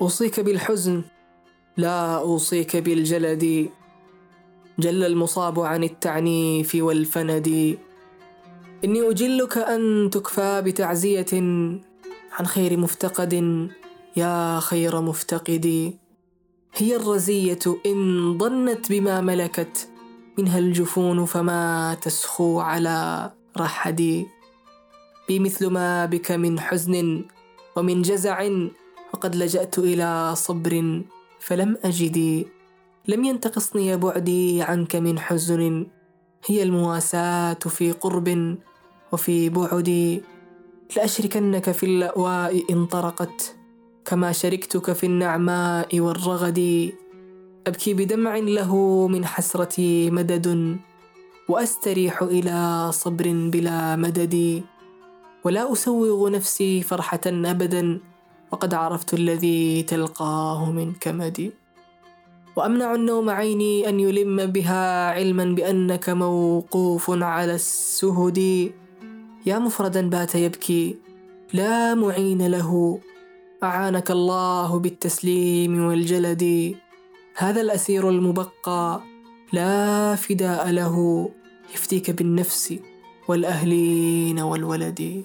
أوصيك بالحزن لا أوصيك بالجلد. جل المصاب عن التعنيف والفند. إني أجلك أن تكفى بتعزية عن خير مفتقد. يا خير مفتقد هي الرزية إن ضنت بما ملكت منها الجفون فما تسخو على رحدي بي مثل ما بك من حزن ومن جزع وقد لجأت إلى صبر فلم أجد. لم ينتقصني بعدي عنك من حزن. هي المواساة في قرب وفي بعد. لأشركنك في اللأواء إن طرقت كما شركتك في النعماء والرغد. أبكي بدمع له من حسرتي مدد وأستريح إلى صبر بلا مدد. ولا أسوغ نفسي فرحة أبدا. وقد عرفت الذي تلقاه من كمدي. وأمنع النوم عيني أن يلم بها علما بأنك موقوف على السهد. يا مفردا بات يبكي لا معين له. أعانك الله بالتسليم والجلد. هذا الأسير المبقى لا فداء له. يفديك بالنفس والأهلين والولد.